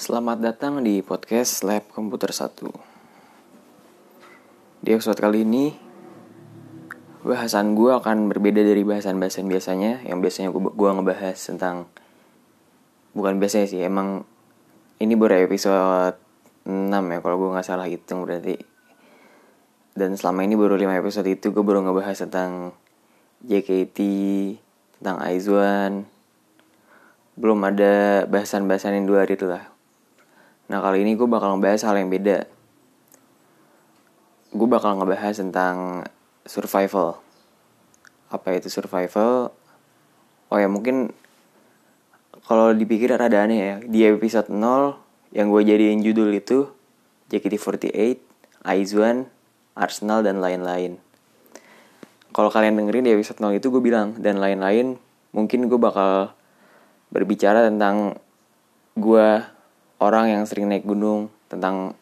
Selamat datang di podcast Lab Komputer 1 Di episode kali ini Bahasan gue akan berbeda dari bahasan-bahasan biasanya. Yang biasanya gue, ngebahas tentang Bukan biasanya sih, emang Ini baru episode 6 ya Kalau gue gak salah hitung berarti. Dan selama ini baru 5 episode itu Gue baru ngebahas tentang JKT Tentang Aizwan belum ada bahasan-bahasan yang dua hari itu lah Nah kali ini gue bakal ngebahas hal yang beda. Gue bakal ngebahas tentang survival. Apa itu survival? Oh ya mungkin kalau dipikir rada aneh ya. Di episode 0 yang gue jadiin judul itu JKT48, Aizwan, Arsenal, dan lain-lain. Kalau kalian dengerin di episode 0 itu gue bilang Dan lain-lain mungkin gue bakal berbicara tentang gue orang yang sering naik gunung tentang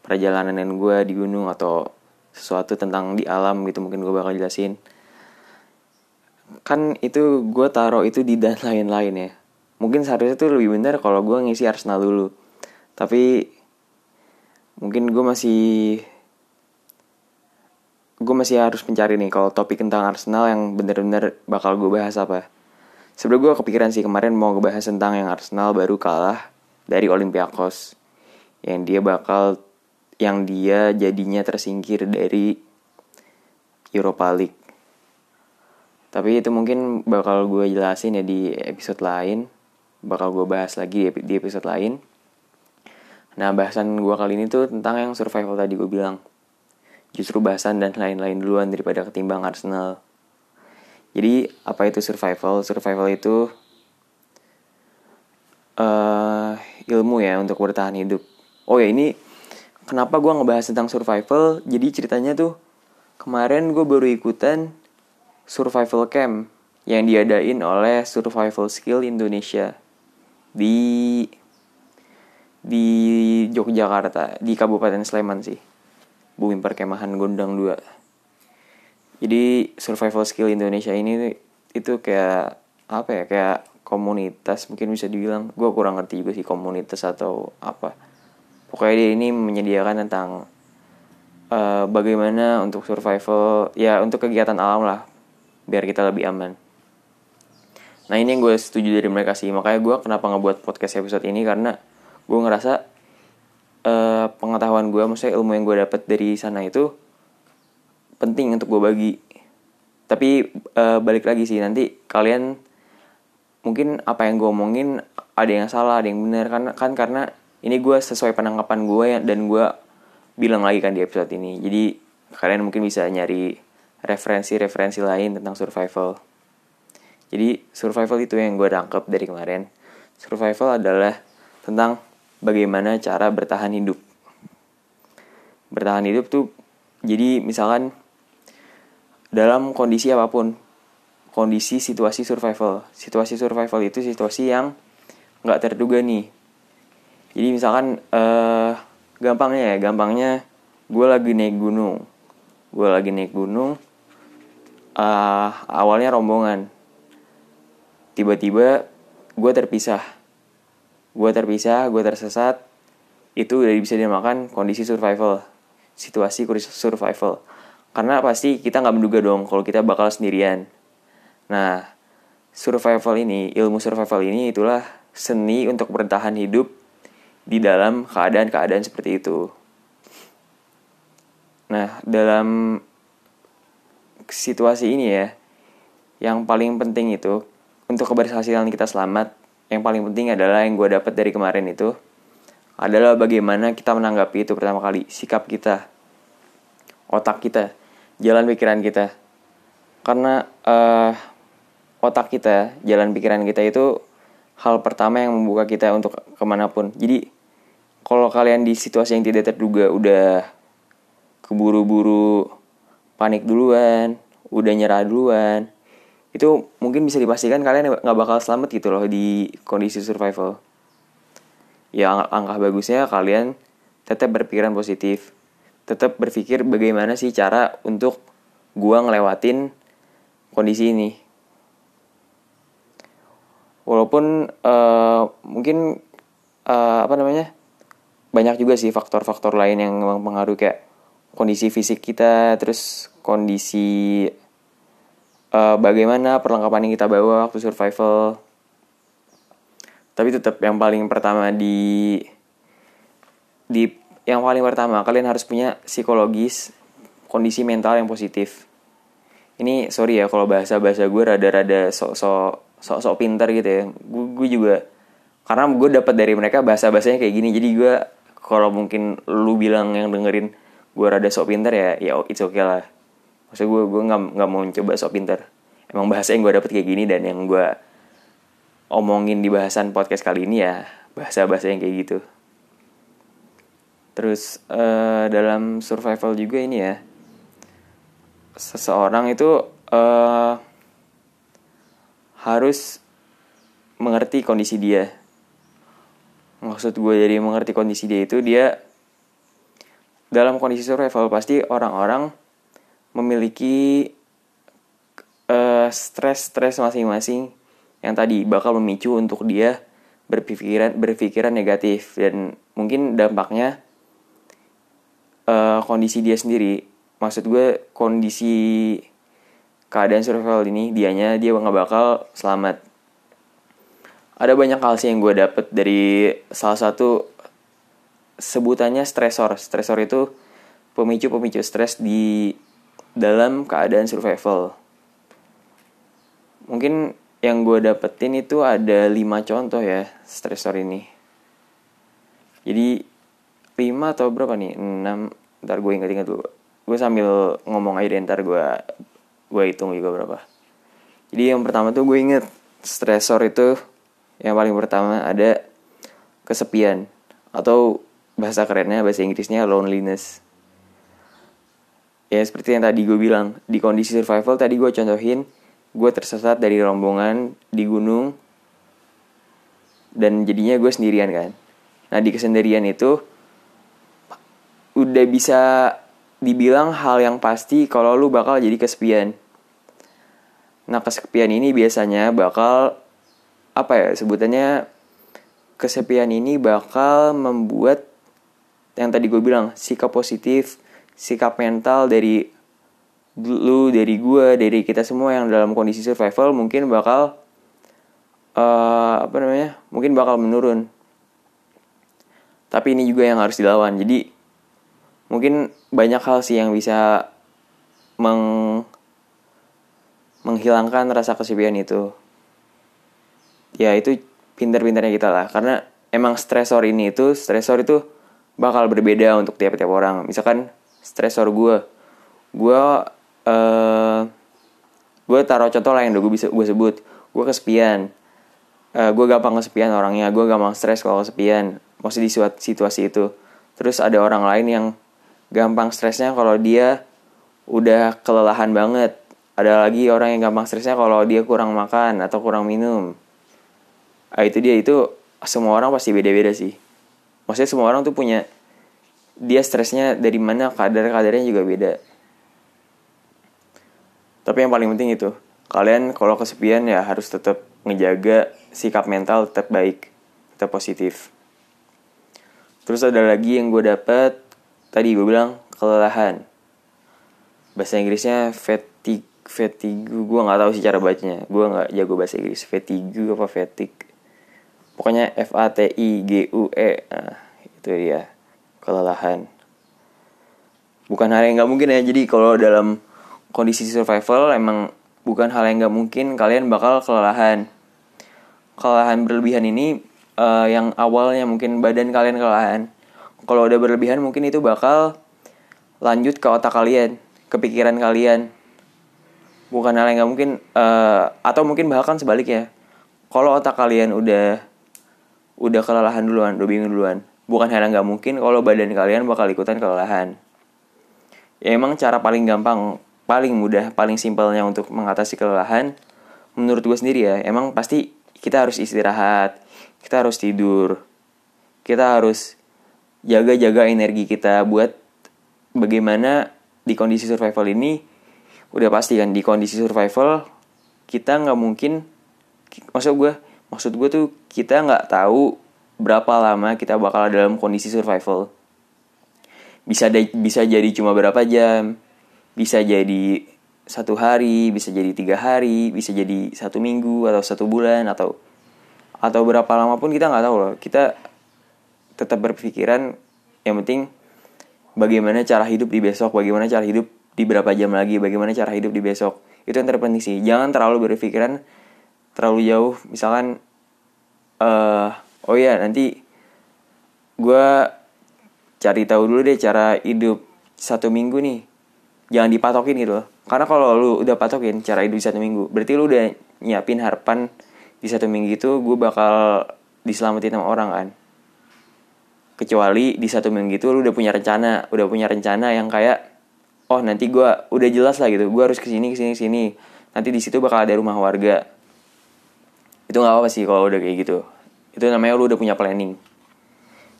perjalanan gue di gunung atau sesuatu tentang di alam gitu mungkin gue bakal jelasin. Kan itu gue taruh itu di dan lain-lain ya. Mungkin seharusnya tuh lebih benar kalau gue ngisi Arsenal dulu. Tapi mungkin gue masih gue masih harus mencari nih kalau topik tentang Arsenal yang bener-bener bakal gue bahas apa. Sebelum gue kepikiran sih kemarin mau ngebahas tentang yang Arsenal baru kalah dari Olympiakos yang dia bakal yang dia jadinya tersingkir dari Europa League. Tapi itu mungkin bakal gue jelasin ya di episode lain, bakal gue bahas lagi di episode lain. Nah bahasan gue kali ini tuh tentang yang survival tadi gue bilang. Justru bahasan dan lain-lain duluan daripada ketimbang Arsenal. Jadi apa itu survival? Survival itu uh, ilmu ya untuk bertahan hidup. Oh ya ini kenapa gue ngebahas tentang survival? Jadi ceritanya tuh kemarin gue baru ikutan survival camp yang diadain oleh Survival Skill Indonesia di di Yogyakarta di Kabupaten Sleman sih bumi perkemahan Gondang 2 jadi survival skill Indonesia ini itu kayak apa ya kayak komunitas mungkin bisa dibilang. Gue kurang ngerti juga sih komunitas atau apa. Pokoknya dia ini menyediakan tentang uh, bagaimana untuk survival ya untuk kegiatan alam lah biar kita lebih aman. Nah ini yang gue setuju dari mereka sih. Makanya gue kenapa ngebuat podcast episode ini karena gue ngerasa uh, pengetahuan gue maksudnya ilmu yang gue dapat dari sana itu penting untuk gue bagi. Tapi uh, balik lagi sih nanti kalian mungkin apa yang gue omongin ada yang salah ada yang benar. Kan kan karena ini gue sesuai penangkapan gue ya, dan gue bilang lagi kan di episode ini. Jadi kalian mungkin bisa nyari referensi-referensi lain tentang survival. Jadi survival itu yang gue tangkap dari kemarin. Survival adalah tentang bagaimana cara bertahan hidup. Bertahan hidup tuh jadi misalkan dalam kondisi apa pun kondisi situasi survival. Situasi survival itu situasi yang nggak terduga nih. Jadi misalkan uh, gampangnya ya, gampangnya gue lagi naik gunung, gue lagi naik gunung, uh, awalnya rombongan, tiba-tiba gue terpisah, gue terpisah, gue tersesat, itu udah bisa dimakan kondisi survival, situasi survival. Karena pasti kita nggak menduga dong kalau kita bakal sendirian Nah, survival ini, ilmu survival ini itulah seni untuk bertahan hidup di dalam keadaan-keadaan seperti itu. Nah, dalam situasi ini ya, yang paling penting itu untuk keberhasilan kita selamat, yang paling penting adalah yang gue dapat dari kemarin itu adalah bagaimana kita menanggapi itu pertama kali, sikap kita, otak kita, jalan pikiran kita. Karena uh, otak kita, jalan pikiran kita itu hal pertama yang membuka kita untuk ke mana pun. Jadi kalau kalian di situasi yang tidak terduga udah keburu-buru panik duluan, udah nyerah duluan, itu mungkin bisa dipastikan kalian nggak bakal selamat gitu loh di kondisi survival. Ya angka bagusnya kalian tetap berpikiran positif, tetap berpikir bagaimana sih cara untuk gua ngelewatin kondisi ini walaupun uh, mungkin uh, apa namanya banyak juga sih faktor-faktor lain yang mempengaruhi kayak kondisi fisik kita terus kondisi uh, bagaimana perlengkapan yang kita bawa waktu survival. Tapi tetap yang paling pertama di di yang paling pertama kalian harus punya psikologis kondisi mental yang positif. Ini sorry ya kalau bahasa bahasa gue rada-rada sok-sok sok-sok pinter gitu ya. Gue, juga karena gue dapat dari mereka bahasa bahasanya kayak gini. Jadi gue kalau mungkin lu bilang yang dengerin gue rada sok pinter ya ya it's okay lah. Maksud gue gue nggak nggak mau coba sok pinter. Emang bahasa yang gue dapet kayak gini dan yang gue omongin di bahasan podcast kali ini ya bahasa bahasa yang kayak gitu. Terus uh, dalam survival juga ini ya seseorang itu uh, harus mengerti kondisi dia. Maksud gue jadi mengerti kondisi dia itu dia dalam kondisi survival pasti orang-orang memiliki uh, stres-stres masing-masing yang tadi bakal memicu untuk dia berpikiran berpikiran negatif. Dan mungkin dampaknya uh, kondisi dia sendiri. Maksud gue kondisi keadaan survival ini dianya dia nggak bakal selamat ada banyak hal sih yang gue dapet dari salah satu sebutannya stresor. Stresor itu pemicu-pemicu stres di dalam keadaan survival. Mungkin yang gue dapetin itu ada 5 contoh ya stresor ini. Jadi 5 atau berapa nih? 6. Ntar gue inget-inget dulu. Gue sambil ngomong aja deh ntar gue gue hitung juga berapa. Jadi yang pertama tuh gue inget stresor itu yang paling pertama ada kesepian atau bahasa kerennya bahasa Inggrisnya loneliness. Ya seperti yang tadi gue bilang di kondisi survival tadi gue contohin gue tersesat dari rombongan di gunung dan jadinya gue sendirian kan. Nah di kesendirian itu udah bisa dibilang hal yang pasti kalau lu bakal jadi kesepian. Nah kesepian ini biasanya bakal apa ya sebutannya kesepian ini bakal membuat yang tadi gue bilang sikap positif sikap mental dari lu dari gue dari kita semua yang dalam kondisi survival mungkin bakal uh, apa namanya mungkin bakal menurun tapi ini juga yang harus dilawan jadi mungkin banyak hal sih yang bisa meng menghilangkan rasa kesepian itu. Ya itu pinter-pinternya kita lah. Karena emang stresor ini itu stresor itu bakal berbeda untuk tiap-tiap orang. Misalkan stresor gue gue uh, gue taruh contoh lah yang udah gue bisa gue sebut. Gue kesepian. Uh, gue gampang kesepian orangnya. Gue gampang stres kalau kesepian. Maksud di situasi itu. Terus ada orang lain yang gampang stresnya kalau dia udah kelelahan banget. Ada lagi orang yang gampang stresnya kalau dia kurang makan atau kurang minum. Ah itu dia itu semua orang pasti beda-beda sih. Maksudnya semua orang tuh punya dia stresnya dari mana kadar-kadarnya juga beda. Tapi yang paling penting itu kalian kalau kesepian ya harus tetap ngejaga sikap mental tetap baik tetap positif. Terus ada lagi yang gue dapat tadi gue bilang kelelahan. Bahasa Inggrisnya fatigue fatigue. Gue nggak tahu sih cara bacanya. Gue nggak jago bahasa Inggris. Fatigue apa fatigue? Pokoknya F A T I G U E. Nah, itu dia. Kelelahan. Bukan hal yang nggak mungkin ya. Jadi kalau dalam kondisi survival emang bukan hal yang nggak mungkin. Kalian bakal kelelahan. Kelelahan berlebihan ini uh, yang awalnya mungkin badan kalian kelelahan kalau udah berlebihan mungkin itu bakal lanjut ke otak kalian ke pikiran kalian bukan hal yang nggak mungkin uh, atau mungkin bahkan sebaliknya kalau otak kalian udah udah kelelahan duluan, udah bingung duluan. Bukan hal yang gak mungkin kalau badan kalian bakal ikutan kelelahan. Ya emang cara paling gampang, paling mudah, paling simpelnya untuk mengatasi kelelahan, menurut gue sendiri ya, emang pasti kita harus istirahat, kita harus tidur, kita harus jaga-jaga energi kita buat bagaimana di kondisi survival ini udah pasti kan di kondisi survival kita nggak mungkin maksud gue maksud gue tuh kita nggak tahu berapa lama kita bakal dalam kondisi survival. Bisa de- bisa jadi cuma berapa jam bisa jadi satu hari bisa jadi tiga hari bisa jadi satu minggu atau satu bulan atau atau berapa lama pun kita nggak tahu loh. Kita tetap berpikiran yang penting bagaimana cara hidup di besok bagaimana cara hidup di berapa jam lagi bagaimana cara hidup di besok. Itu yang terpenting sih. Jangan terlalu berpikiran terlalu jauh. Misalkan eh oh ya nanti gue cari tahu dulu deh cara hidup satu minggu nih. Jangan dipatokin gitu loh. Karena kalau lu udah patokin cara hidup di satu minggu berarti lu udah nyiapin harapan di satu minggu itu gue bakal diselamatin sama orang kan kecuali di satu minggu itu lu udah punya rencana udah punya rencana yang kayak oh nanti gue udah jelas lah gitu. Gue harus ke sini ke sini ke sini nanti di situ bakal ada rumah warga. Itu nggak apa sih kalau udah kayak gitu. Itu namanya lu udah punya planning.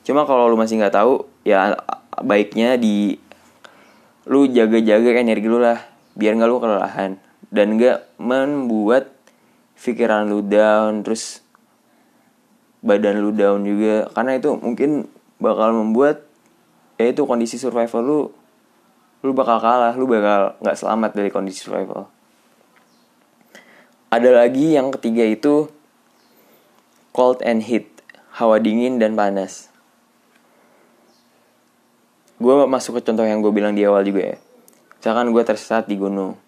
Cuma kalau lu masih nggak tahu ya baiknya di lu jaga-jaga energi lu lah biar nggak lu kelelahan. Dan nggak membuat pikiran lu down terus badan lu down juga. Karena itu mungkin bakal membuat ya itu kondisi survival lu lu bakal kalah lu bakal nggak selamat dari kondisi survival. Ada lagi yang ketiga itu cold and heat hawa dingin dan panas. Gue masuk ke contoh yang gue bilang di awal juga ya. Misalkan gue tersesat di gunung.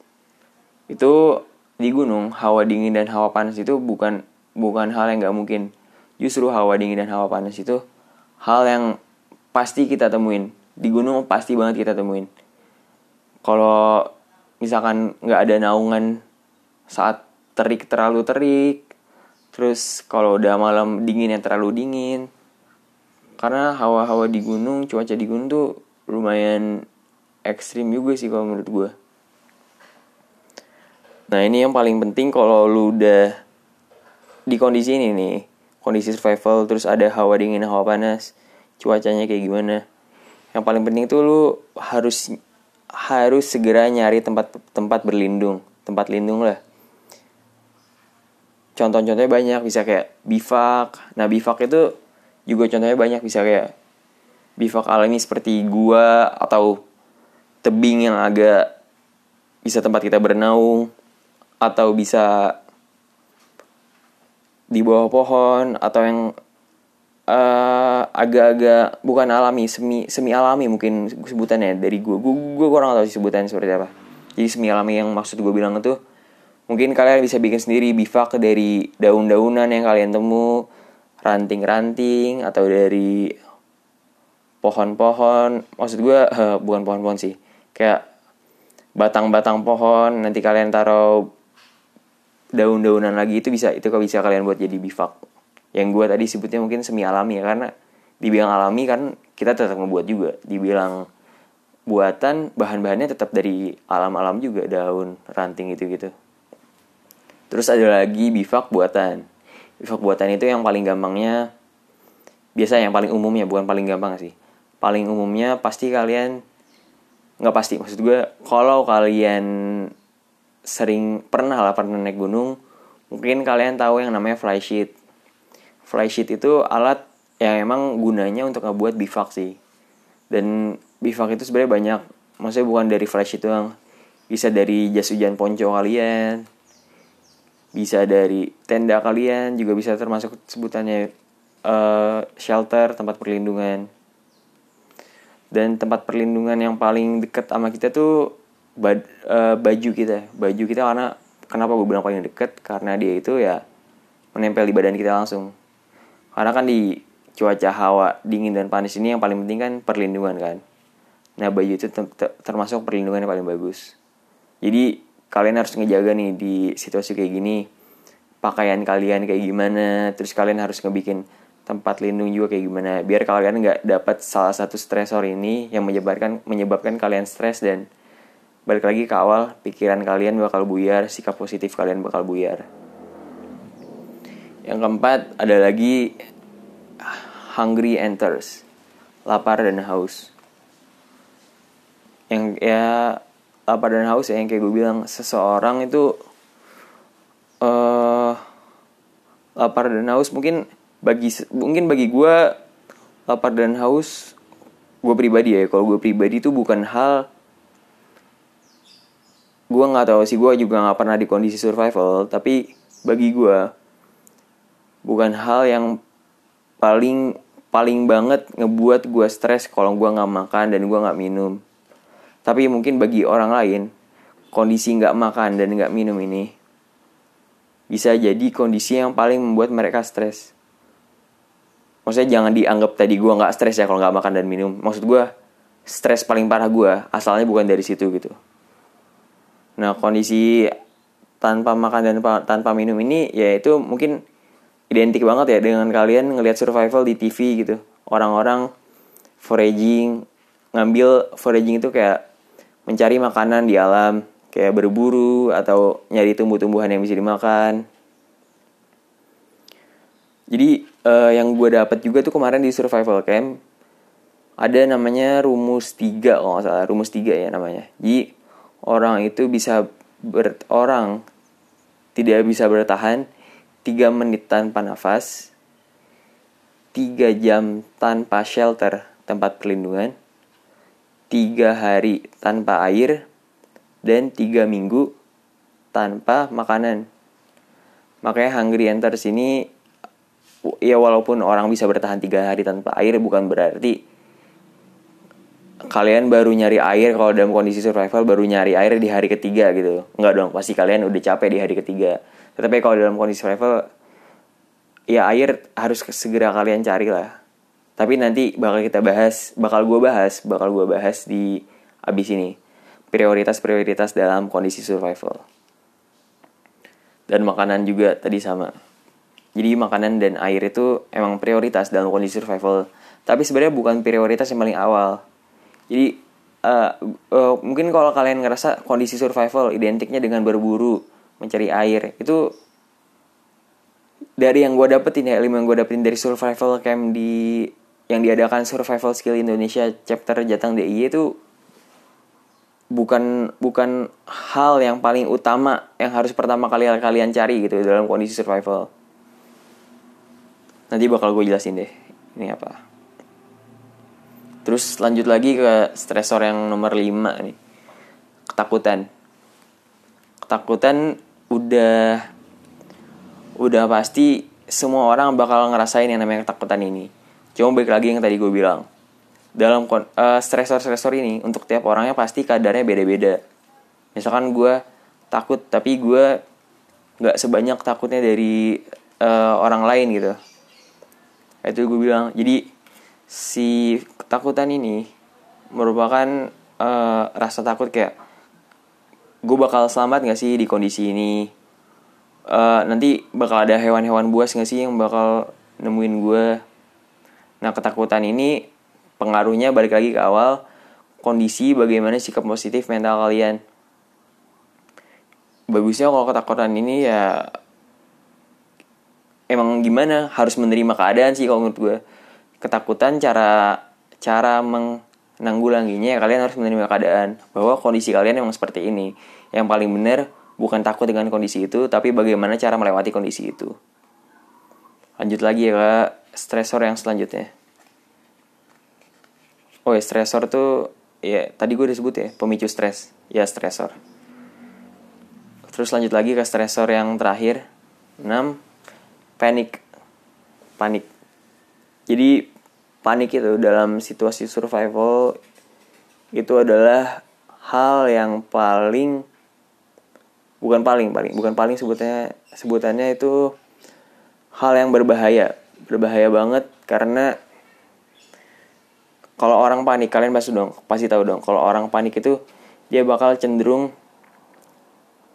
Itu di gunung hawa dingin dan hawa panas itu bukan bukan hal yang nggak mungkin. Justru hawa dingin dan hawa panas itu hal yang pasti kita temuin. Di gunung pasti banget kita temuin. Kalau misalkan nggak ada naungan saat terik terlalu terik terus kalau udah malam dingin yang terlalu dingin karena hawa-hawa di gunung cuaca di gunung tuh lumayan ekstrim juga sih kalau menurut gue nah ini yang paling penting kalau lu udah di kondisi ini nih kondisi survival terus ada hawa dingin hawa panas cuacanya kayak gimana. Yang paling penting tuh lu harus harus segera nyari tempat tempat berlindung tempat lindung lah. Contoh-contohnya banyak bisa kayak bivak. Nah bivak itu juga contohnya banyak bisa kayak bivak alami seperti gua atau tebing yang agak bisa tempat kita bernaung atau bisa di bawah pohon atau yang uh, agak-agak bukan alami semi semi alami mungkin sebutannya dari gue gue gue kurang tahu sebutannya seperti apa. Jadi semi alami yang maksud gue bilang itu mungkin kalian bisa bikin sendiri bivak dari daun-daunan yang kalian temu ranting-ranting atau dari pohon-pohon. Maksud gue uh, bukan pohon-pohon sih kayak batang-batang pohon. Nanti kalian taruh daun-daunan lagi itu bisa itu kok bisa kalian buat jadi bivak. Yang gue tadi sebutnya mungkin semi alami ya karena dibilang alami kan kita tetap ngebuat juga. Dibilang buatan bahan-bahannya tetap dari alam-alam juga daun ranting gitu gitu terus ada lagi bivak buatan. Bivak buatan itu yang paling gampangnya biasa yang paling umumnya bukan paling gampang sih. Paling umumnya pasti kalian nggak pasti maksud gue kalau kalian sering pernah lah pernah naik gunung. Mungkin kalian tahu yang namanya flysheet flysheet itu alat yang emang gunanya untuk ngebuat bivak sih. Dan bivak itu sebenarnya banyak. Maksudnya bukan dari flysheet doang. Bisa dari jas hujan ponco kalian. Bisa dari tenda kalian. Juga bisa termasuk sebutannya uh, shelter tempat perlindungan. Dan tempat perlindungan yang paling dekat sama kita tuh bad, uh, baju kita. Baju kita karena kenapa gue bilang paling deket? Karena dia itu ya menempel di badan kita langsung. Karena kan di cuaca hawa dingin dan panas ini yang paling penting kan perlindungan kan. Nah baju itu termasuk perlindungan yang paling bagus. Jadi kalian harus ngejaga nih di situasi kayak gini. Pakaian kalian kayak gimana? Terus kalian harus ngebikin tempat lindung juga kayak gimana? Biar kalian nggak dapat salah satu stresor ini yang menyebabkan menyebabkan kalian stres dan balik lagi ke awal pikiran kalian bakal buyar sikap positif kalian bakal buyar. Yang keempat ada lagi hungry enters lapar dan haus. Yang ya lapar dan haus ya yang kayak gue bilang seseorang itu uh, lapar dan haus mungkin bagi mungkin bagi gue lapar dan haus gue pribadi ya kalau gue pribadi itu bukan hal gue nggak tahu sih gue juga nggak pernah di kondisi survival tapi bagi gue bukan hal yang paling paling banget ngebuat gue stres kalau gue nggak makan dan gue nggak minum. Tapi mungkin bagi orang lain kondisi nggak makan dan nggak minum ini bisa jadi kondisi yang paling membuat mereka stres. Maksudnya jangan dianggap tadi gue nggak stres ya kalau nggak makan dan minum. Maksud gue stres paling parah gue asalnya bukan dari situ gitu nah kondisi tanpa makan dan tanpa minum ini ya itu mungkin identik banget ya dengan kalian ngelihat survival di TV gitu. Orang-orang foraging ngambil foraging itu kayak mencari makanan di alam kayak berburu atau nyari tumbuh-tumbuhan yang bisa dimakan. Jadi uh, yang gue dapat juga tuh kemarin di survival camp ada namanya rumus tiga kalau nggak salah rumus tiga ya namanya. Jadi orang itu bisa ber orang tidak bisa bertahan 3 menit tanpa nafas 3 jam tanpa shelter tempat perlindungan 3 hari tanpa air dan 3 minggu tanpa makanan. Makanya Hungry Enters ini ya walaupun orang bisa bertahan 3 hari tanpa air bukan berarti kalian baru nyari air kalau dalam kondisi survival baru nyari air di hari ketiga gitu. Nggak dong pasti kalian udah capek di hari ketiga. Tetapi kalau dalam kondisi survival ya air harus segera kalian cari lah. Tapi nanti bakal kita bahas bakal gue bahas bakal gue bahas di abis ini. Prioritas-prioritas dalam kondisi survival. Dan makanan juga tadi sama. Jadi makanan dan air itu emang prioritas dalam kondisi survival. Tapi sebenarnya bukan prioritas yang paling awal jadi uh, uh, mungkin kalau kalian ngerasa kondisi survival identiknya dengan berburu mencari air itu dari yang gue dapetin ya ilmu yang gue dapetin dari survival camp di yang diadakan survival skill Indonesia chapter Jatang DIY itu bukan bukan hal yang paling utama yang harus pertama kali kalian cari gitu dalam kondisi survival. Nanti bakal gue jelasin deh ini apa. Terus lanjut lagi ke stresor yang nomor 5 nih. Ketakutan. Ketakutan udah udah pasti semua orang bakal ngerasain yang namanya ketakutan ini. Cuma baik lagi yang tadi gue bilang. Dalam uh, stresor-stresor ini untuk tiap orangnya pasti kadarnya beda-beda. Misalkan gue takut tapi gue nggak sebanyak takutnya dari uh, orang lain gitu. Itu gue bilang. Jadi si ketakutan ini merupakan uh, rasa takut kayak gue bakal selamat gak sih di kondisi ini? Uh, nanti bakal ada hewan-hewan buas gak sih yang bakal nemuin gue nah ketakutan ini pengaruhnya balik lagi ke awal kondisi bagaimana sikap positif mental kalian. Bagusnya kalau ketakutan ini ya emang gimana harus menerima keadaan sih kalau menurut gue ketakutan cara cara menanggulanginya ya kalian harus menerima keadaan bahwa kondisi kalian memang seperti ini. Yang paling benar bukan takut dengan kondisi itu, tapi bagaimana cara melewati kondisi itu. Lanjut lagi ya ke stresor yang selanjutnya. Oh ya, stresor tuh ya tadi gue disebut ya, pemicu stres. Ya, stresor. Terus lanjut lagi ke stresor yang terakhir. 6. Panik. Panik. Jadi panik itu dalam situasi survival itu adalah hal yang paling bukan paling paling bukan paling sebutnya sebutannya itu hal yang berbahaya berbahaya banget karena kalau orang panik kalian pasti dong pasti tahu dong kalau orang panik itu dia bakal cenderung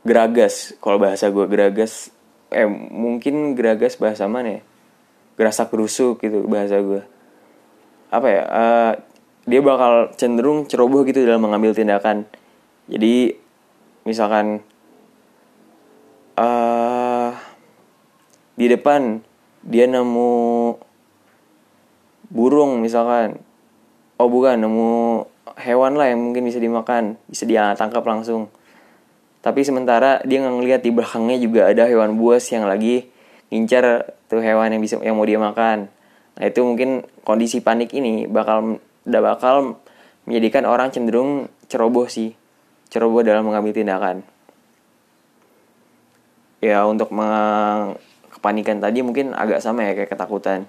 geragas kalau bahasa gue geragas eh mungkin geragas bahasa mana ya gerasa kerusuk gitu bahasa gue apa ya uh, dia bakal cenderung ceroboh gitu dalam mengambil tindakan. Jadi misalkan uh, di depan dia nemu burung misalkan. Oh bukan nemu hewan lah yang mungkin bisa dimakan bisa dia tangkap langsung. Tapi sementara dia nggak ngeliat di belakangnya juga ada hewan buas yang lagi ngincar tuh hewan yang bisa yang mau dia makan. Nah itu mungkin kondisi panik ini bakal udah bakal menjadikan orang cenderung ceroboh sih. Ceroboh dalam mengambil tindakan. Ya untuk kepanikan tadi mungkin agak sama ya kayak ketakutan.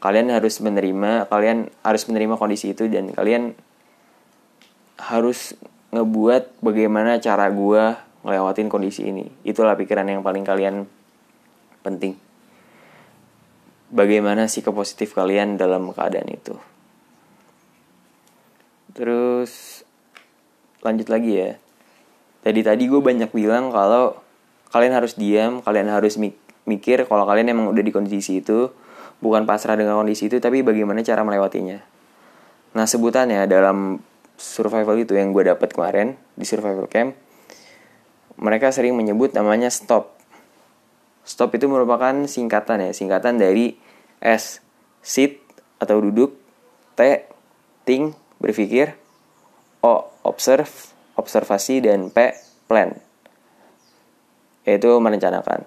Kalian harus menerima kalian harus menerima kondisi itu dan kalian harus ngebuat bagaimana cara gue ngelewatin kondisi ini. Itulah pikiran yang paling kalian penting. Bagaimana sikap positif kalian dalam keadaan itu? Terus lanjut lagi ya. Tadi tadi gue banyak bilang kalau kalian harus diam kalian harus mikir kalau kalian emang udah di kondisi itu bukan pasrah dengan kondisi itu tapi bagaimana cara melewatinya. Nah sebutannya dalam survival itu yang gue dapat kemarin di survival camp mereka sering menyebut namanya stop Stop itu merupakan singkatan ya, singkatan dari S, sit atau duduk, T, think, berpikir, O, observe, observasi, dan P, plan. Yaitu merencanakan.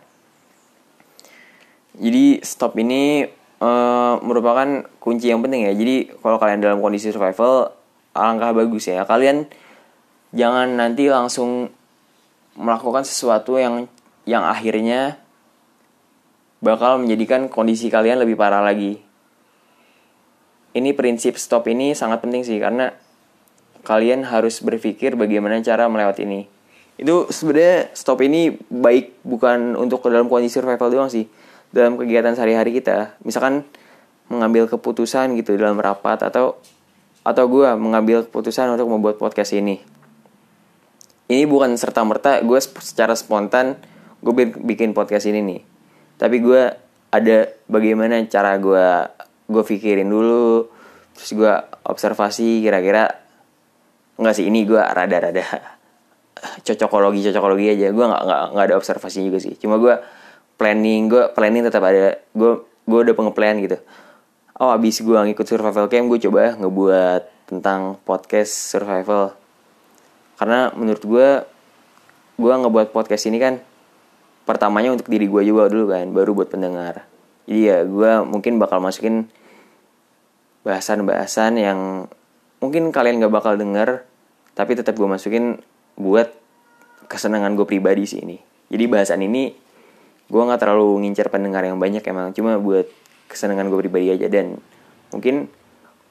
Jadi stop ini uh, merupakan kunci yang penting ya. Jadi kalau kalian dalam kondisi survival, alangkah bagus ya. Kalian jangan nanti langsung melakukan sesuatu yang yang akhirnya bakal menjadikan kondisi kalian lebih parah lagi. Ini prinsip stop ini sangat penting sih karena kalian harus berpikir bagaimana cara melewati ini. Itu sebenarnya stop ini baik bukan untuk ke dalam kondisi survival doang sih. Dalam kegiatan sehari-hari kita, misalkan mengambil keputusan gitu dalam rapat atau atau gue mengambil keputusan untuk membuat podcast ini. Ini bukan serta merta gue secara spontan gue bikin podcast ini nih tapi gue ada bagaimana cara gue gue pikirin dulu terus gue observasi kira-kira nggak sih ini gue rada-rada cocokologi cocokologi aja. Gue nggak nggak nggak ada observasi juga sih. Cuma gue planning gue planning tetap ada gue gue udah pengeplan gitu. Oh abis gue ngikut survival camp gue coba ngebuat tentang podcast survival. Karena menurut gue gue ngebuat podcast ini kan pertamanya untuk diri gue juga dulu kan baru buat pendengar. Jadi ya gue mungkin bakal masukin bahasan-bahasan yang mungkin kalian gak bakal denger tapi tetap gue masukin buat kesenangan gue pribadi sih ini. Jadi bahasan ini gue nggak terlalu ngincar pendengar yang banyak emang cuma buat kesenangan gue pribadi aja. Dan mungkin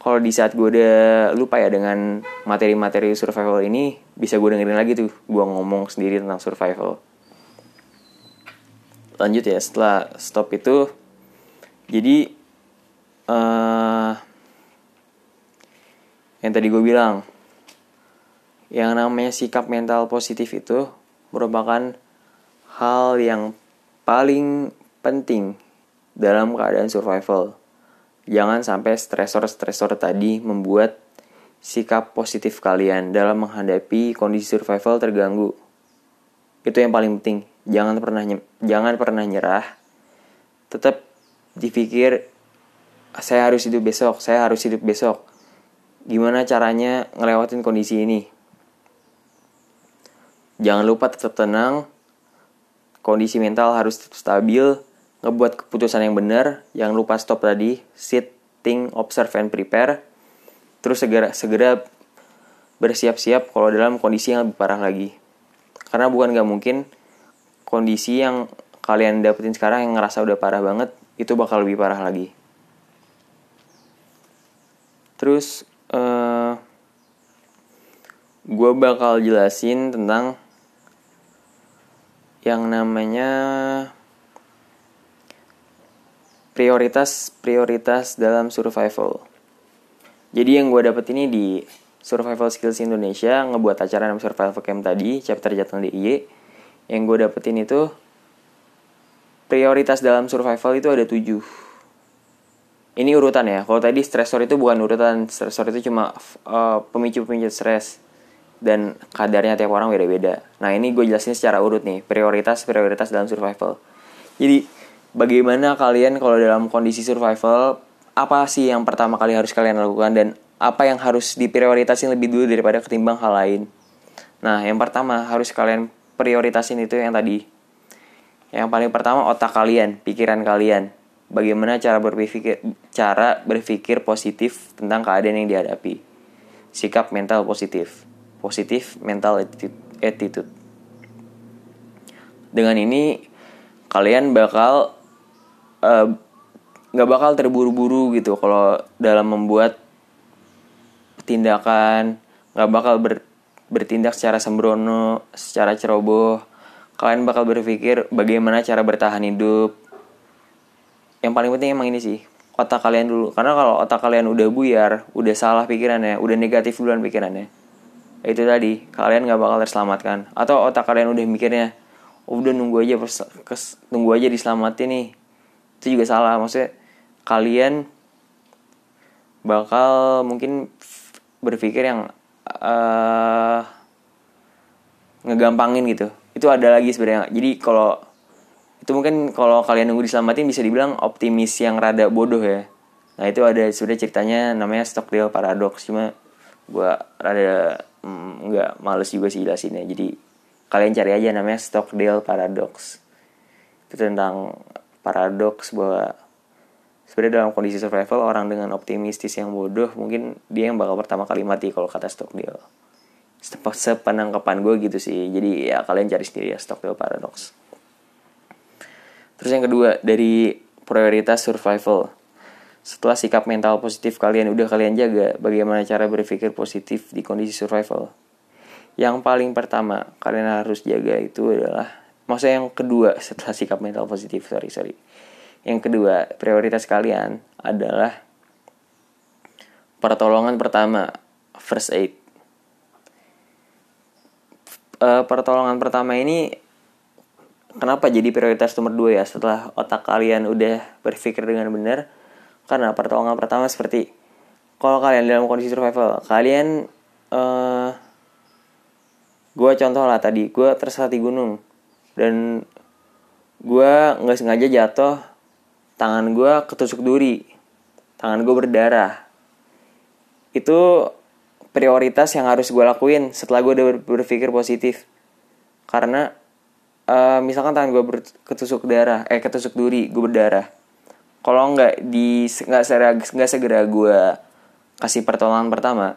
kalau di saat gue udah lupa ya dengan materi-materi survival ini bisa gue dengerin lagi tuh gue ngomong sendiri tentang survival lanjut ya setelah stop itu jadi uh, yang tadi gue bilang yang namanya sikap mental positif itu merupakan hal yang paling penting dalam keadaan survival. Jangan sampai stresor-stresor tadi membuat sikap positif kalian dalam menghadapi kondisi survival terganggu. Itu yang paling penting jangan pernah jangan pernah nyerah. Tetap dipikir saya harus hidup besok saya harus hidup besok. Gimana caranya ngelewatin kondisi ini? Jangan lupa tetap tenang. Kondisi mental harus tetap stabil. Ngebuat keputusan yang benar. Jangan lupa stop tadi. Sit think observe and prepare. Terus segera segera bersiap-siap kalau dalam kondisi yang lebih parah lagi. Karena bukan gak mungkin kondisi yang kalian dapetin sekarang yang ngerasa udah parah banget itu bakal lebih parah lagi. Terus uh, eh, gue bakal jelasin tentang yang namanya prioritas prioritas dalam survival. Jadi yang gue dapet ini di Survival Skills Indonesia ngebuat acara namanya Survival Camp tadi chapter Jateng DIY yang gue dapetin itu prioritas dalam survival itu ada tujuh. Ini urutan ya. Kalau tadi stressor itu bukan urutan. Stressor itu cuma uh, pemicu-pemicu stres dan kadarnya tiap orang beda-beda. Nah ini gue jelasin secara urut nih. Prioritas prioritas dalam survival. Jadi bagaimana kalian kalau dalam kondisi survival apa sih yang pertama kali harus kalian lakukan? Dan apa yang harus diprioritasin lebih dulu daripada ketimbang hal lain? Nah yang pertama harus kalian prioritasin itu yang tadi Yang paling pertama otak kalian, pikiran kalian. Bagaimana cara berpikir cara berpikir positif tentang keadaan yang dihadapi. Sikap mental positif. Positif mental attitude. Dengan ini kalian bakal uh, nggak bakal terburu-buru gitu kalau dalam membuat tindakan nggak bakal ber, bertindak secara sembrono secara ceroboh. Kalian bakal berpikir bagaimana cara bertahan hidup. Yang paling penting emang ini sih otak kalian dulu. Karena kalau otak kalian udah buyar udah salah pikirannya udah negatif duluan pikirannya itu tadi kalian nggak bakal terselamatkan. Atau otak kalian udah mikirnya oh, udah nunggu aja nunggu aja diselamatin nih. Itu juga salah maksudnya kalian bakal mungkin berpikir yang uh, ngegampangin gitu. Itu ada lagi sebenarnya. Jadi kalau itu mungkin kalau kalian nunggu diselamatin bisa dibilang optimis yang rada bodoh ya. Nah itu ada sudah ceritanya namanya Stockdale paradox. Cuma gue rada mm, nggak mm, males juga sih jelasinnya. Jadi kalian cari aja namanya Stockdale paradox. Itu tentang paradoks bahwa sebenarnya dalam kondisi survival orang dengan optimistis yang bodoh mungkin dia yang bakal pertama kali mati kalau kata Stockdale. Sepenangkapan gue gitu sih. Jadi ya kalian cari sendiri ya Stockdale Paradox. Terus yang kedua dari prioritas survival. Setelah sikap mental positif kalian udah kalian jaga bagaimana cara berpikir positif di kondisi survival? Yang paling pertama kalian harus jaga itu adalah maksudnya yang kedua setelah sikap mental positif sorry sorry yang kedua prioritas kalian adalah pertolongan pertama first aid. Uh, pertolongan pertama ini kenapa jadi prioritas nomor dua ya setelah otak kalian udah berpikir dengan benar? Karena pertolongan pertama seperti kalau kalian dalam kondisi survival kalian uh, eh, gue contoh lah tadi gue tersesat di gunung dan gue nggak sengaja jatuh tangan gue ketusuk duri. Tangan gue berdarah. Itu prioritas yang harus gue lakuin setelah gue udah berpikir positif. Karena uh, misalkan tangan gue ketusuk darah eh ketusuk duri gue berdarah. Kalau nggak di nggak segera nggak segera gue kasih pertolongan pertama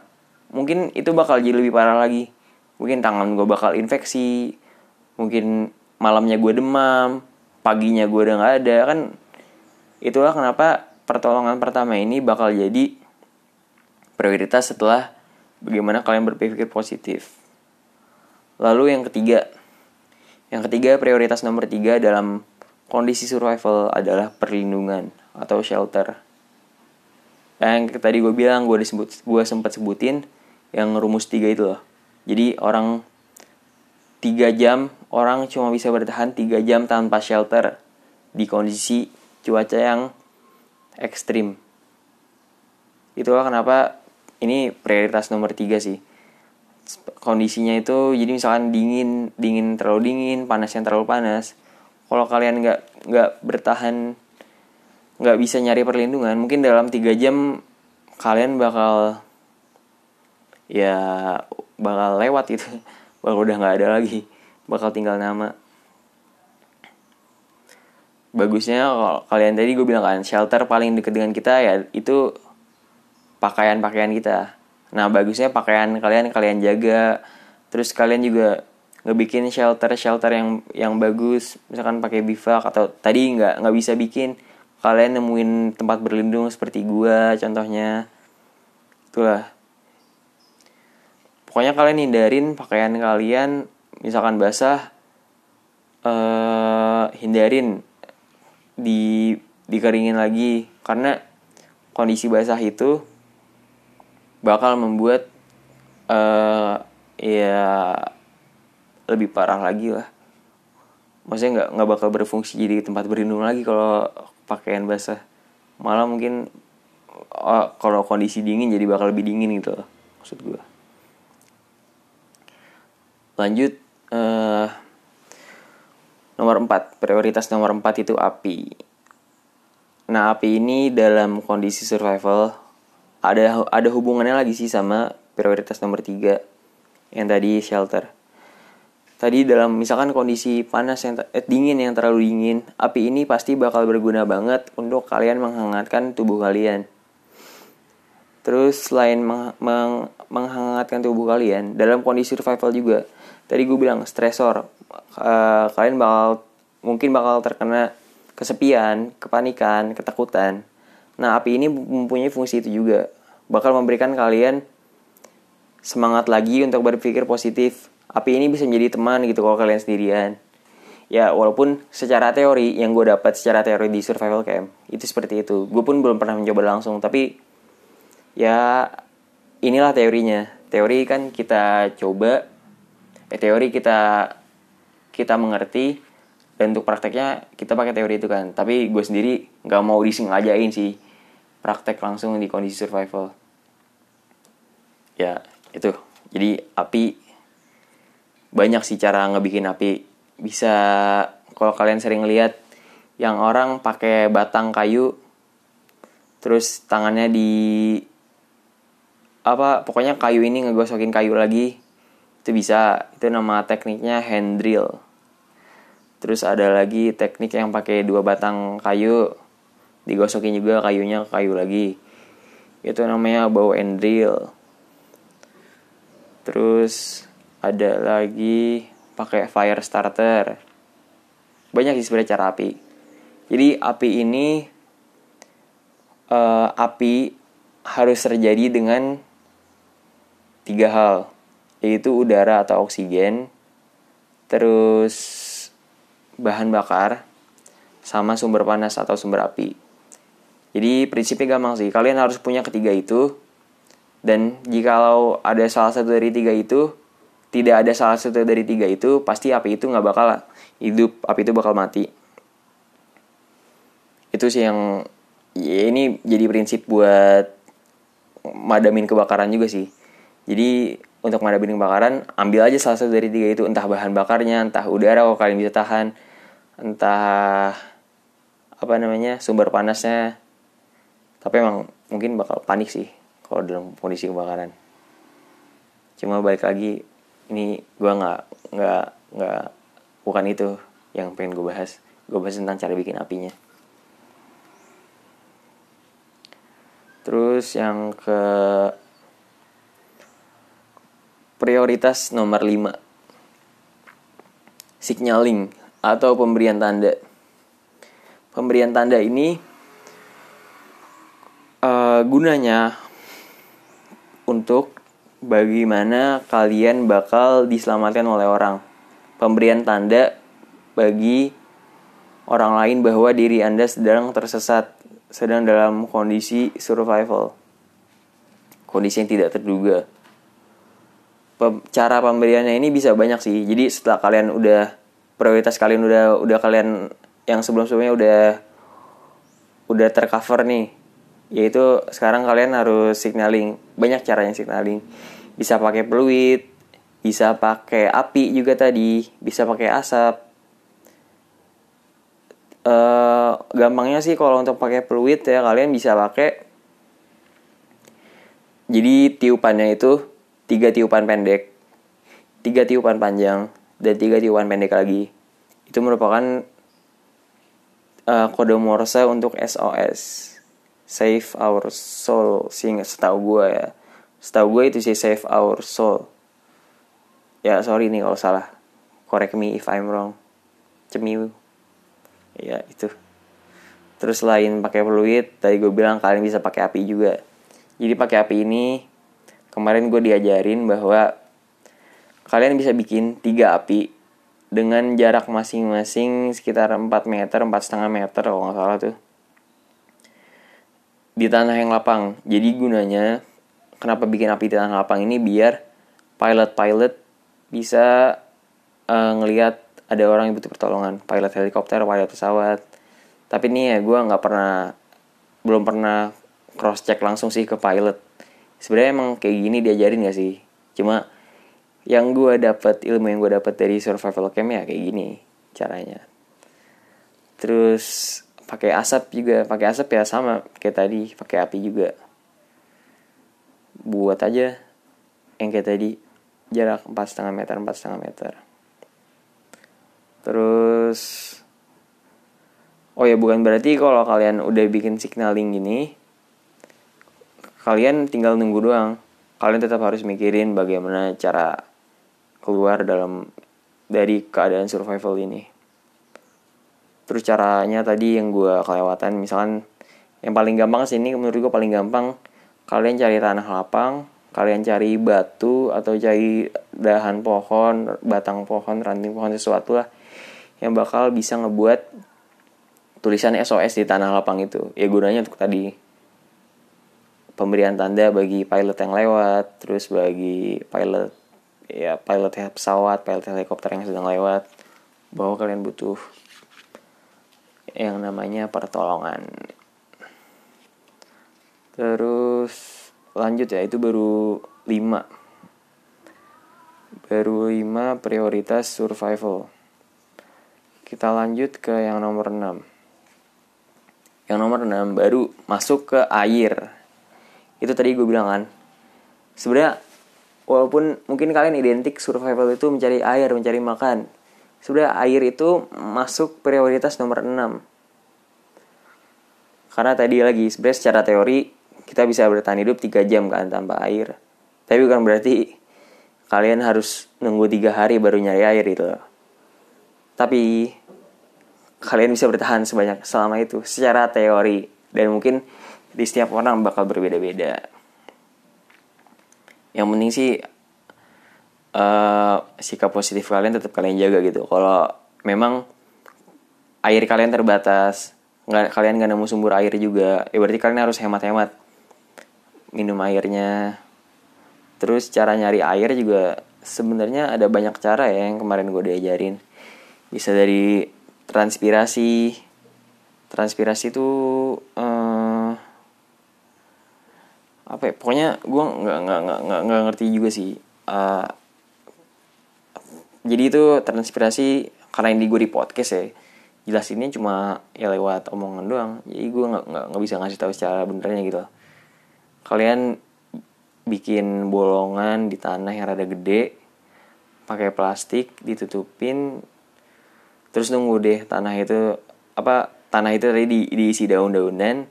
mungkin itu bakal jadi lebih parah lagi. Mungkin tangan gue bakal infeksi mungkin malamnya gue demam paginya gue udah nggak ada kan itulah kenapa pertolongan pertama ini bakal jadi prioritas setelah bagaimana kalian berpikir positif. Lalu yang ketiga, yang ketiga prioritas nomor tiga dalam kondisi survival adalah perlindungan atau shelter. Yang tadi gue bilang gue disebut gue sempat sebutin yang rumus tiga itu loh. Jadi orang tiga jam orang cuma bisa bertahan tiga jam tanpa shelter di kondisi cuaca yang ekstrim. Itulah kenapa ini prioritas nomor tiga sih. Kondisinya itu jadi misalkan dingin dingin terlalu dingin panas yang terlalu panas kalau kalian nggak nggak bertahan nggak bisa nyari perlindungan mungkin dalam tiga jam kalian bakal ya bakal lewat itu bakal udah nggak ada lagi bakal tinggal nama bagusnya kalau kalian tadi gue bilang kan shelter paling deket dengan kita ya itu pakaian-pakaian kita. Nah, bagusnya pakaian kalian kalian jaga. Terus kalian juga ngebikin shelter-shelter yang yang bagus, misalkan pakai bivak atau tadi nggak nggak bisa bikin, kalian nemuin tempat berlindung seperti gua contohnya. Itulah. Pokoknya kalian hindarin pakaian kalian misalkan basah uh, hindarin di dikeringin lagi. Karena kondisi basah itu bakal membuat uh, ya lebih parah lagi lah. Maksudnya nggak nggak bakal berfungsi jadi tempat berlindung lagi kalau pakaian basah. Malah mungkin oh, kalau kondisi dingin jadi bakal lebih dingin gitu loh, maksud gue lanjut uh, nomor 4 prioritas nomor 4 itu api. Nah api ini dalam kondisi survival ada ada hubungannya lagi sih sama prioritas nomor tiga yang tadi shelter. Tadi dalam misalkan kondisi panas yang eh, dingin yang terlalu dingin api ini pasti bakal berguna banget untuk kalian menghangatkan tubuh kalian. Terus selain meng meng menghangatkan tubuh kalian dalam kondisi survival juga tadi gue bilang stresor uh, kalian bakal mungkin bakal terkena kesepian kepanikan ketakutan nah api ini mempunyai fungsi itu juga bakal memberikan kalian semangat lagi untuk berpikir positif. Api ini bisa menjadi teman gitu kalau kalian sendirian. Ya walaupun secara teori yang gue dapat secara teori di survival camp itu seperti itu. Gue pun belum pernah mencoba langsung tapi ya inilah teorinya. Teori kan kita coba, teori kita kita mengerti dan untuk prakteknya kita pakai teori itu kan. Tapi gue sendiri nggak mau disengajain sih praktek langsung di kondisi survival. Ya itu. Jadi api banyak sih cara ngebikin api. Bisa kalau kalian sering lihat yang orang pakai batang kayu terus tangannya di apa pokoknya kayu ini ngegosokin kayu lagi itu bisa itu nama tekniknya hand drill. Terus ada lagi teknik yang pakai dua batang kayu digosokin juga kayunya ke kayu lagi. Itu namanya bow and drill. Terus ada lagi pakai fire starter. Banyak sih sebenarnya cara api. Jadi api ini uh, api harus terjadi dengan tiga hal yaitu udara atau oksigen terus bahan bakar sama sumber panas atau sumber api jadi prinsipnya gampang sih kalian harus punya ketiga itu dan jikalau ada salah satu dari tiga itu, tidak ada salah satu dari tiga itu, pasti api itu nggak bakal hidup, api itu bakal mati. Itu sih yang ya ini jadi prinsip buat madamin kebakaran juga sih. Jadi untuk madamin kebakaran, ambil aja salah satu dari tiga itu, entah bahan bakarnya, entah udara kalau kalian bisa tahan, entah apa namanya sumber panasnya. Tapi emang mungkin bakal panik sih kalau dalam kondisi kebakaran. Cuma balik lagi ini gue nggak nggak nggak bukan itu yang pengen gue bahas. Gue bahas tentang cara bikin apinya. Terus yang ke prioritas nomor 5 signaling atau pemberian tanda pemberian tanda ini uh, gunanya untuk bagaimana kalian bakal diselamatkan oleh orang. Pemberian tanda bagi orang lain bahwa diri Anda sedang tersesat, sedang dalam kondisi survival. Kondisi yang tidak terduga. Cara pemberiannya ini bisa banyak sih. Jadi setelah kalian udah prioritas kalian udah udah kalian yang sebelum-sebelumnya udah udah tercover nih yaitu sekarang kalian harus signaling. Banyak caranya signaling. Bisa pakai peluit bisa pakai api juga tadi bisa pakai asap. Uh, gampangnya sih kalau untuk pakai peluit ya kalian bisa pakai jadi tiupannya itu tiga tiupan pendek. Tiga tiupan panjang. Dan tiga tiupan pendek lagi. Itu merupakan uh, kode Morse untuk SOS save our soul. Sih setahu gue ya. Setahu gue itu sih save our soul. Ya sorry nih kalau salah. Correct me if I'm wrong. Cemiu ya itu. Terus lain pakai fluid. Tadi gue bilang kalian bisa pakai api juga. Jadi pakai api ini kemarin gue diajarin bahwa kalian bisa bikin tiga api dengan jarak masing-masing sekitar 4 meter, empat setengah meter kalau nggak salah tuh di tanah yang lapang. Jadi gunanya kenapa bikin api di tanah lapang ini biar pilot-pilot bisa uh, ngelihat ada orang yang butuh pertolongan, pilot helikopter, pilot pesawat. Tapi nih ya gue nggak pernah belum pernah cross check langsung sih ke pilot. Sebenarnya emang kayak gini diajarin gak sih? Cuma yang gue dapat ilmu yang gue dapat dari survival camp ya kayak gini caranya. Terus pakai asap juga pakai asap ya sama kayak tadi pakai api juga buat aja yang kayak tadi jarak empat setengah meter empat setengah meter terus oh ya bukan berarti kalau kalian udah bikin signaling gini kalian tinggal nunggu doang. Kalian tetap harus mikirin bagaimana cara keluar dalam dari keadaan survival ini. Terus caranya tadi yang gue kelewatan misalkan yang paling gampang sih ini menurut gue paling gampang. Kalian cari tanah lapang kalian cari batu atau cari dahan pohon batang pohon ranting pohon sesuatu lah yang bakal bisa ngebuat tulisan SOS di tanah lapang itu. Ya gunanya untuk tadi pemberian tanda bagi pilot yang lewat, terus bagi pilot ya pilot pesawat, pilot helikopter yang sedang lewat bahwa kalian butuh yang namanya pertolongan. Terus lanjut ya, itu baru 5. Baru 5 prioritas survival. Kita lanjut ke yang nomor 6. Yang nomor 6 baru masuk ke air itu tadi gue bilang kan. Sebenarnya walaupun mungkin kalian identik survival itu mencari air mencari makan. Sebenarnya air itu masuk prioritas nomor 6 karena tadi lagi sebenarnya secara teori kita bisa bertahan hidup 3 jam kan tanpa air. Tapi bukan berarti kalian harus nunggu tiga hari baru nyari air itu tapi kalian bisa bertahan sebanyak selama itu secara teori. Dan mungkin di setiap orang bakal berbeda-beda. Yang penting sih uh, sikap positif kalian tetap kalian jaga gitu. Kalau memang air kalian terbatas nggak kalian nggak nemu sumber air juga ya berarti kalian harus hemat-hemat. Minum airnya. Terus cara nyari air juga sebenarnya ada banyak cara ya yang kemarin gue diajarin. Bisa dari transpirasi. Transpirasi itu uh, apa ya pokoknya gue nggak nggak nggak nggak ngerti juga sih uh, jadi itu transpirasi karena ini gue di podcast ya jelasinnya cuma ya lewat omongan doang jadi gue nggak nggak nggak bisa ngasih tahu secara benernya gitu. Kalian bikin bolongan di tanah yang rada gede pakai plastik ditutupin terus nunggu deh tanah itu apa tanah itu tadi di, diisi daun-daunan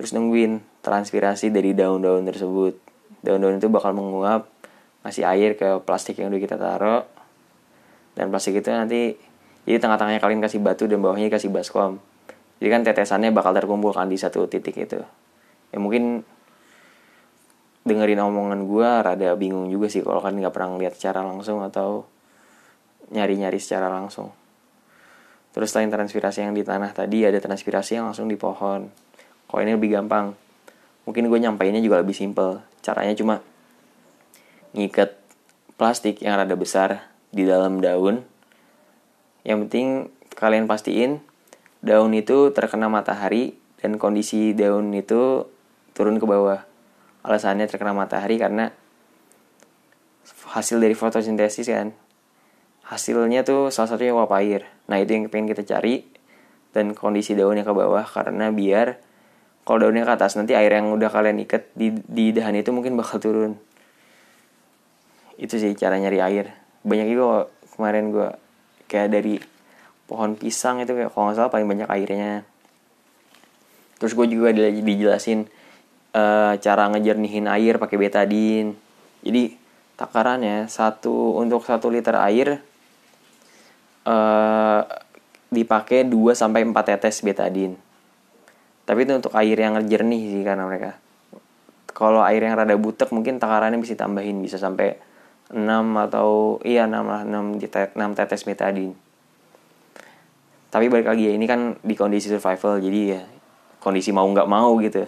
terus nungguin transpirasi dari daun-daun tersebut. Daun-daun itu bakal menguap ngasih air ke plastik yang udah kita taruh. Dan plastik itu nanti jadi tengah-tengahnya kalian kasih batu dan bawahnya kasih baskom. Jadi kan tetesannya bakal terkumpul kan di satu titik itu. Ya mungkin dengerin omongan gue rada bingung juga sih kalau kan nggak pernah lihat secara langsung atau nyari-nyari secara langsung. Terus selain transpirasi yang di tanah tadi ada transpirasi yang langsung di pohon. Kalau ini lebih gampang mungkin gue nyampainya juga lebih simple caranya cuma ngikat plastik yang rada besar di dalam daun. Yang penting kalian pastiin daun itu terkena matahari dan kondisi daun itu turun ke bawah. Alasannya terkena matahari karena hasil dari fotosintesis kan. Hasilnya tuh salah satunya uap air nah itu yang pengen kita cari dan kondisi daunnya ke bawah karena biar kalau daunnya ke atas nanti air yang udah kalian ikat di di dahan itu mungkin bakal turun. Itu sih cara nyari air. Banyak juga kemarin gue kayak dari pohon pisang itu kayak kalau nggak salah paling banyak airnya. Terus gue juga dijelasin uh, cara ngejernihin air pakai betadin jadi takarannya satu untuk satu liter air uh, dipakai 2 sampai empat tetes betadin tapi itu untuk air yang jernih sih karena mereka. Kalau air yang rada butek mungkin takarannya bisa tambahin bisa sampai 6 atau iya 6 lah 6, 6 tetes betadine tapi balik lagi ya ini kan di kondisi survival jadi ya kondisi mau nggak mau gitu.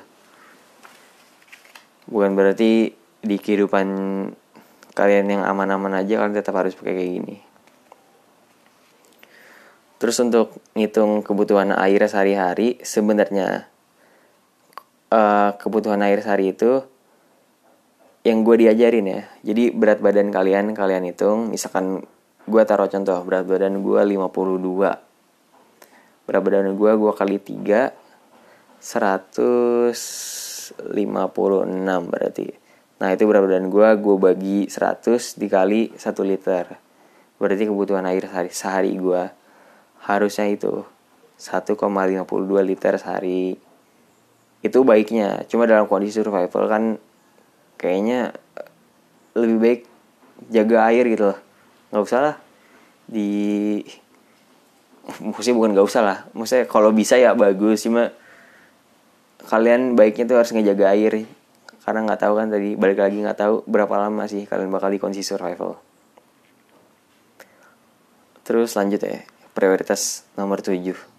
Bukan berarti di kehidupan kalian yang aman-aman aja kalian tetap harus pakai kayak gini terus untuk ngitung kebutuhan air sehari-hari sebenarnya uh, kebutuhan air sehari itu yang gue diajarin ya. Jadi berat badan kalian kalian hitung. Misalkan gue taruh contoh berat badan gue 52 berat badan gue gue kali 3 156 berarti. Nah itu berat badan gue gue bagi 100 dikali 1 liter. Berarti kebutuhan air sehari, sehari gue harusnya itu 1,52 liter sehari. Itu baiknya. Cuma dalam kondisi survival kan kayaknya lebih baik jaga air gitu loh. Nggak usah lah di maksudnya bukan nggak usah lah. Maksudnya kalau bisa ya bagus cuma kalian baiknya tuh harus ngejaga air. Karena nggak tahu kan tadi balik lagi nggak tahu berapa lama sih kalian bakal di kondisi survival. Terus lanjut ya prioritas nomor 7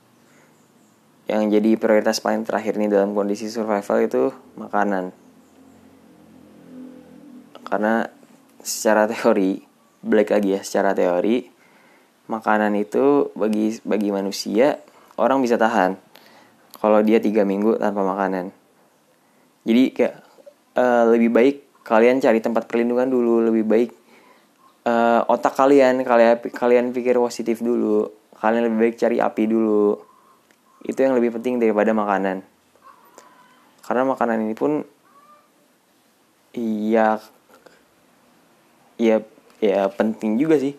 yang jadi prioritas paling terakhir nih dalam kondisi survival itu makanan. Karena secara teori balik lagi ya secara teori makanan itu bagi bagi manusia orang bisa tahan kalau dia tiga minggu tanpa makanan. Jadi kayak uh, lebih baik kalian cari tempat perlindungan dulu lebih baik uh, otak kalian kalian kalian pikir positif dulu kalian lebih baik cari api dulu. Itu yang lebih penting daripada makanan. Karena makanan ini pun iya ya ya penting juga sih.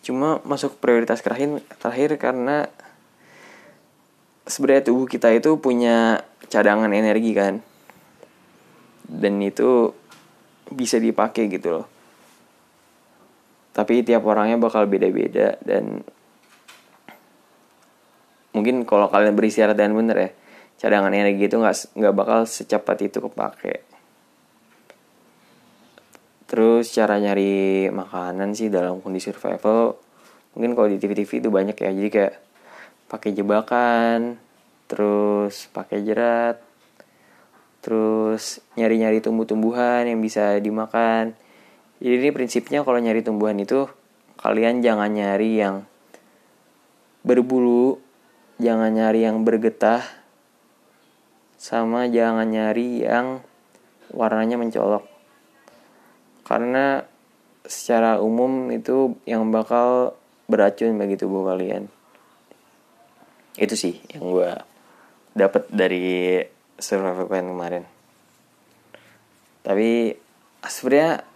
Cuma masuk prioritas terakhir terakhir karena sebenarnya tubuh kita itu punya cadangan energi kan. Dan itu bisa dipakai gitu loh. Tapi tiap orangnya bakal beda-beda dan mungkin kalau kalian beristirahat dan bener ya cadangan energi itu nggak nggak bakal secepat itu kepake Terus cara nyari makanan sih dalam kondisi survival mungkin kalau di TV-TV itu banyak ya. Jadi kayak pakai jebakan, terus pakai jerat, terus nyari-nyari tumbuh-tumbuhan yang bisa dimakan. Jadi ini prinsipnya kalau nyari tumbuhan itu kalian jangan nyari yang berbulu, jangan nyari yang bergetah, sama jangan nyari yang warnanya mencolok. Karena secara umum itu yang bakal beracun bagi tubuh kalian. Itu sih yang gue dapat dari survival plan kemarin. Tapi sebenarnya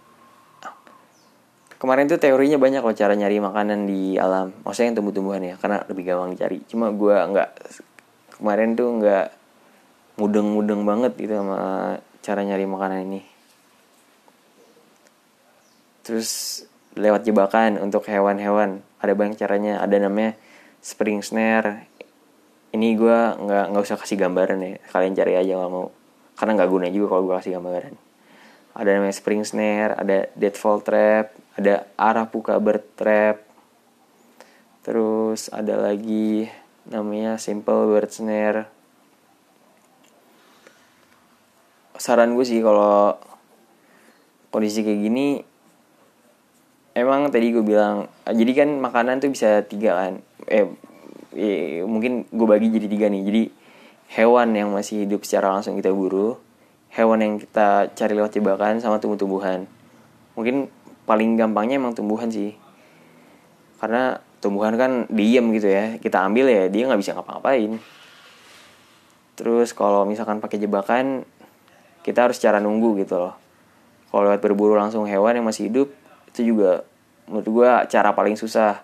kemarin tuh teorinya banyak loh cara nyari makanan di alam. Maksudnya yang tumbuh-tumbuhan ya karena lebih gampang cari cuma gue nggak kemarin tuh nggak mudeng-mudeng banget gitu sama cara nyari makanan ini. Terus lewat jebakan untuk hewan-hewan. Ada banyak caranya. Ada namanya spring snare. Ini gue nggak nggak usah kasih gambaran ya. Kalian cari aja kalau mau. Karena nggak guna juga kalau gue kasih gambaran ada namanya spring snare ada deadfall trap ada arapuka bird trap. Terus ada lagi namanya simple bird snare. Saran gue sih kalau kondisi kayak gini emang tadi gue bilang jadi kan makanan tuh bisa tiga kan? Eh, eh mungkin gue bagi jadi tiga nih. Jadi hewan yang masih hidup secara langsung kita buru hewan yang kita cari lewat jebakan sama tumbuh-tumbuhan. Mungkin paling gampangnya emang tumbuhan sih. Karena tumbuhan kan diem gitu ya. Kita ambil ya dia nggak bisa ngapa-ngapain. Terus kalau misalkan pakai jebakan kita harus cara nunggu gitu loh. Kalau lewat berburu langsung hewan yang masih hidup itu juga menurut gue cara paling susah.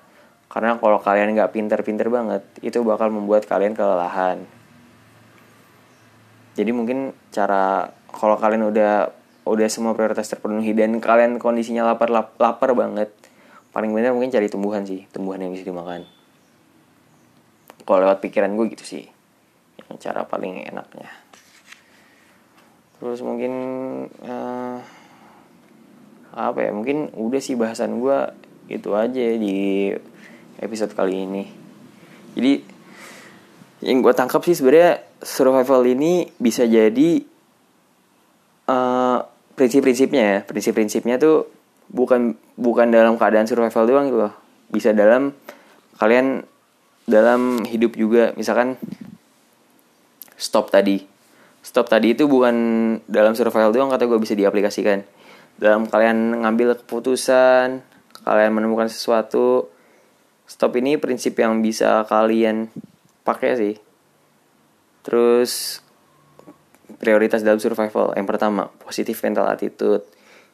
Karena kalau kalian nggak pinter-pinter banget itu bakal membuat kalian kelelahan. Jadi mungkin cara kalau kalian udah udah semua prioritas terpenuhi dan kalian kondisinya lapar lap, lapar banget paling benar mungkin cari tumbuhan sih tumbuhan yang bisa dimakan. Kalau lewat pikiran gue gitu sih yang cara paling enaknya. Terus mungkin uh, apa ya mungkin udah sih bahasan gue itu aja di episode kali ini. Jadi yang gue tangkap sih sebenarnya survival ini bisa jadi uh, prinsip-prinsipnya ya. Prinsip-prinsipnya tuh bukan bukan dalam keadaan survival doang gitu loh. Bisa dalam kalian dalam hidup juga. Misalkan stop tadi. Stop tadi itu bukan dalam survival doang kata gue bisa diaplikasikan. Dalam kalian ngambil keputusan, kalian menemukan sesuatu, stop ini prinsip yang bisa kalian pakai sih. Terus prioritas dalam survival. Yang pertama positif mental attitude.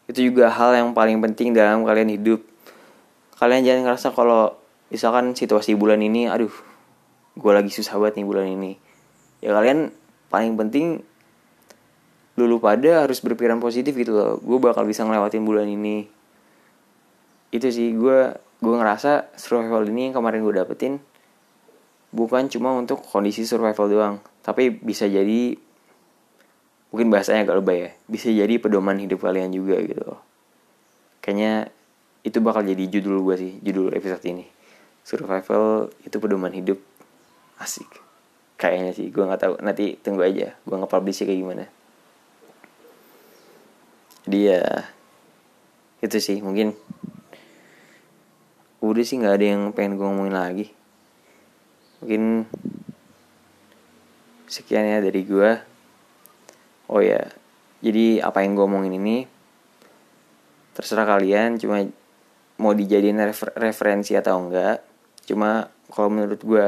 Itu juga hal yang paling penting dalam kalian hidup. Kalian jangan ngerasa kalau misalkan situasi bulan ini aduh gue lagi susah banget nih bulan ini. Ya kalian paling penting lulu pada harus berpikiran positif gitu loh. Gue bakal bisa ngelewatin bulan ini. Itu sih gue gue ngerasa survival ini yang kemarin gue dapetin bukan cuma untuk kondisi survival doang tapi bisa jadi mungkin bahasanya agak lebay ya. Bisa jadi pedoman hidup kalian juga gitu. Loh kayaknya itu bakal jadi judul gue sih judul episode ini. Survival itu pedoman hidup. Asik. Kayaknya sih gue nggak tahu. Nanti tunggu aja gue nggak publish kayak gimana. Dia itu sih mungkin udah sih nggak ada yang pengen gue ngomongin lagi. Mungkin sekian ya dari gue oh ya jadi apa yang gue omongin ini terserah kalian cuma mau dijadiin refer referensi atau enggak cuma kalau menurut gue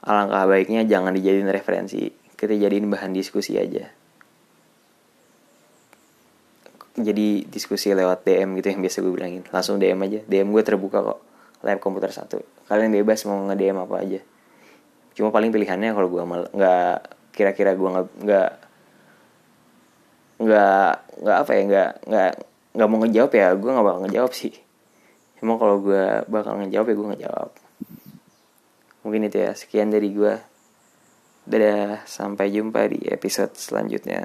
alangkah baiknya jangan dijadiin referensi kita jadiin bahan diskusi aja. Jadi diskusi lewat DM gitu yang biasa gue bilangin langsung DM aja DM gue terbuka kok lab komputer satu. Kalian bebas mau nge DM apa aja. Cuma paling pilihannya kalau gue nggak kira-kira gue nggak nggak nggak nggak apa ya nggak nggak nggak mau ngejawab ya gue nggak bakal ngejawab sih. Emang kalau gue bakal ngejawab ya gue ngejawab. Mungkin itu ya sekian dari gue dadah sampai jumpa di episode selanjutnya